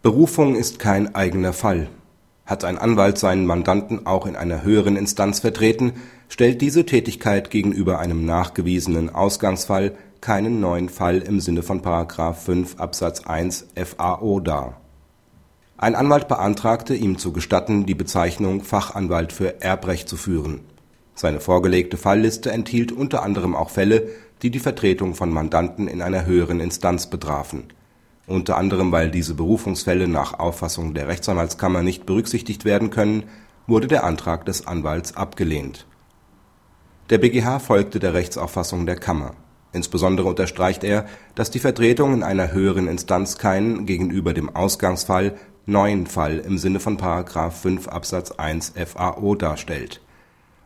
Berufung ist kein eigener Fall. Hat ein Anwalt seinen Mandanten auch in einer höheren Instanz vertreten, stellt diese Tätigkeit gegenüber einem nachgewiesenen Ausgangsfall keinen neuen Fall im Sinne von § 5 Absatz 1 FAO dar. Ein Anwalt beantragte, ihm zu gestatten, die Bezeichnung Fachanwalt für Erbrecht zu führen. Seine vorgelegte Fallliste enthielt unter anderem auch Fälle, die die Vertretung von Mandanten in einer höheren Instanz betrafen unter anderem weil diese Berufungsfälle nach Auffassung der Rechtsanwaltskammer nicht berücksichtigt werden können, wurde der Antrag des Anwalts abgelehnt. Der BGH folgte der Rechtsauffassung der Kammer. Insbesondere unterstreicht er, dass die Vertretung in einer höheren Instanz keinen gegenüber dem Ausgangsfall neuen Fall im Sinne von § 5 Absatz 1 FAO darstellt.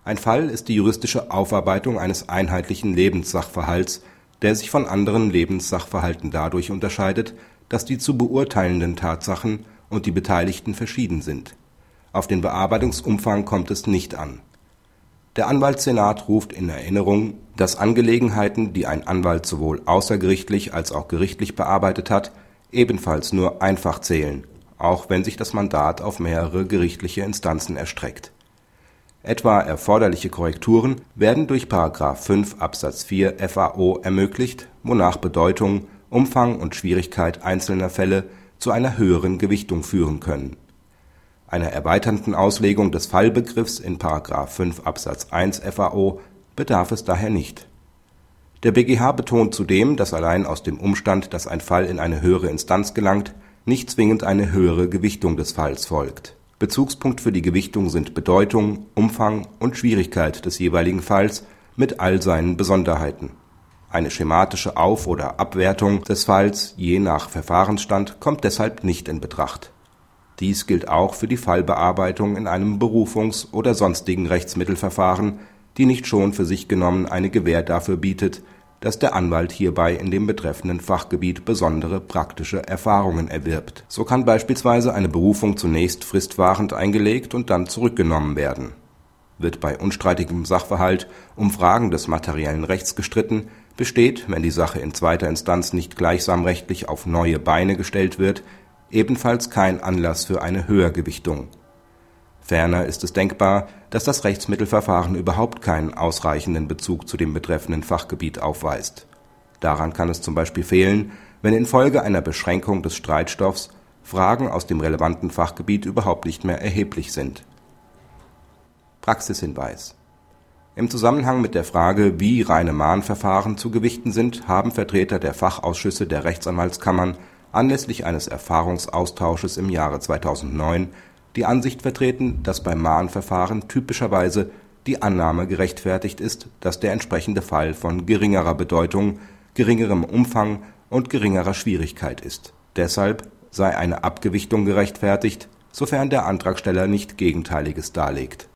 Ein Fall ist die juristische Aufarbeitung eines einheitlichen Lebenssachverhalts, der sich von anderen Lebenssachverhalten dadurch unterscheidet dass die zu beurteilenden Tatsachen und die Beteiligten verschieden sind. Auf den Bearbeitungsumfang kommt es nicht an. Der Anwaltssenat ruft in Erinnerung, dass Angelegenheiten, die ein Anwalt sowohl außergerichtlich als auch gerichtlich bearbeitet hat, ebenfalls nur einfach zählen, auch wenn sich das Mandat auf mehrere gerichtliche Instanzen erstreckt. Etwa erforderliche Korrekturen werden durch § 5 Absatz 4 FAO ermöglicht, wonach Bedeutung Umfang und Schwierigkeit einzelner Fälle zu einer höheren Gewichtung führen können. Einer erweiternden Auslegung des Fallbegriffs in § 5 Absatz 1 FAO bedarf es daher nicht. Der BGH betont zudem, dass allein aus dem Umstand, dass ein Fall in eine höhere Instanz gelangt, nicht zwingend eine höhere Gewichtung des Falls folgt. Bezugspunkt für die Gewichtung sind Bedeutung, Umfang und Schwierigkeit des jeweiligen Falls mit all seinen Besonderheiten eine schematische Auf oder Abwertung des Falls je nach Verfahrensstand kommt deshalb nicht in Betracht. Dies gilt auch für die Fallbearbeitung in einem Berufungs oder sonstigen Rechtsmittelverfahren, die nicht schon für sich genommen eine Gewähr dafür bietet, dass der Anwalt hierbei in dem betreffenden Fachgebiet besondere praktische Erfahrungen erwirbt. So kann beispielsweise eine Berufung zunächst fristwahrend eingelegt und dann zurückgenommen werden. Wird bei unstreitigem Sachverhalt um Fragen des materiellen Rechts gestritten besteht, wenn die Sache in zweiter Instanz nicht gleichsam rechtlich auf neue Beine gestellt wird, ebenfalls kein Anlass für eine Höhergewichtung. Ferner ist es denkbar, dass das Rechtsmittelverfahren überhaupt keinen ausreichenden Bezug zu dem betreffenden Fachgebiet aufweist. Daran kann es zum Beispiel fehlen, wenn infolge einer Beschränkung des Streitstoffs Fragen aus dem relevanten Fachgebiet überhaupt nicht mehr erheblich sind. Praxishinweis im Zusammenhang mit der Frage, wie reine Mahnverfahren zu gewichten sind, haben Vertreter der Fachausschüsse der Rechtsanwaltskammern anlässlich eines Erfahrungsaustausches im Jahre 2009 die Ansicht vertreten, dass beim Mahnverfahren typischerweise die Annahme gerechtfertigt ist, dass der entsprechende Fall von geringerer Bedeutung, geringerem Umfang und geringerer Schwierigkeit ist. Deshalb sei eine Abgewichtung gerechtfertigt, sofern der Antragsteller nicht Gegenteiliges darlegt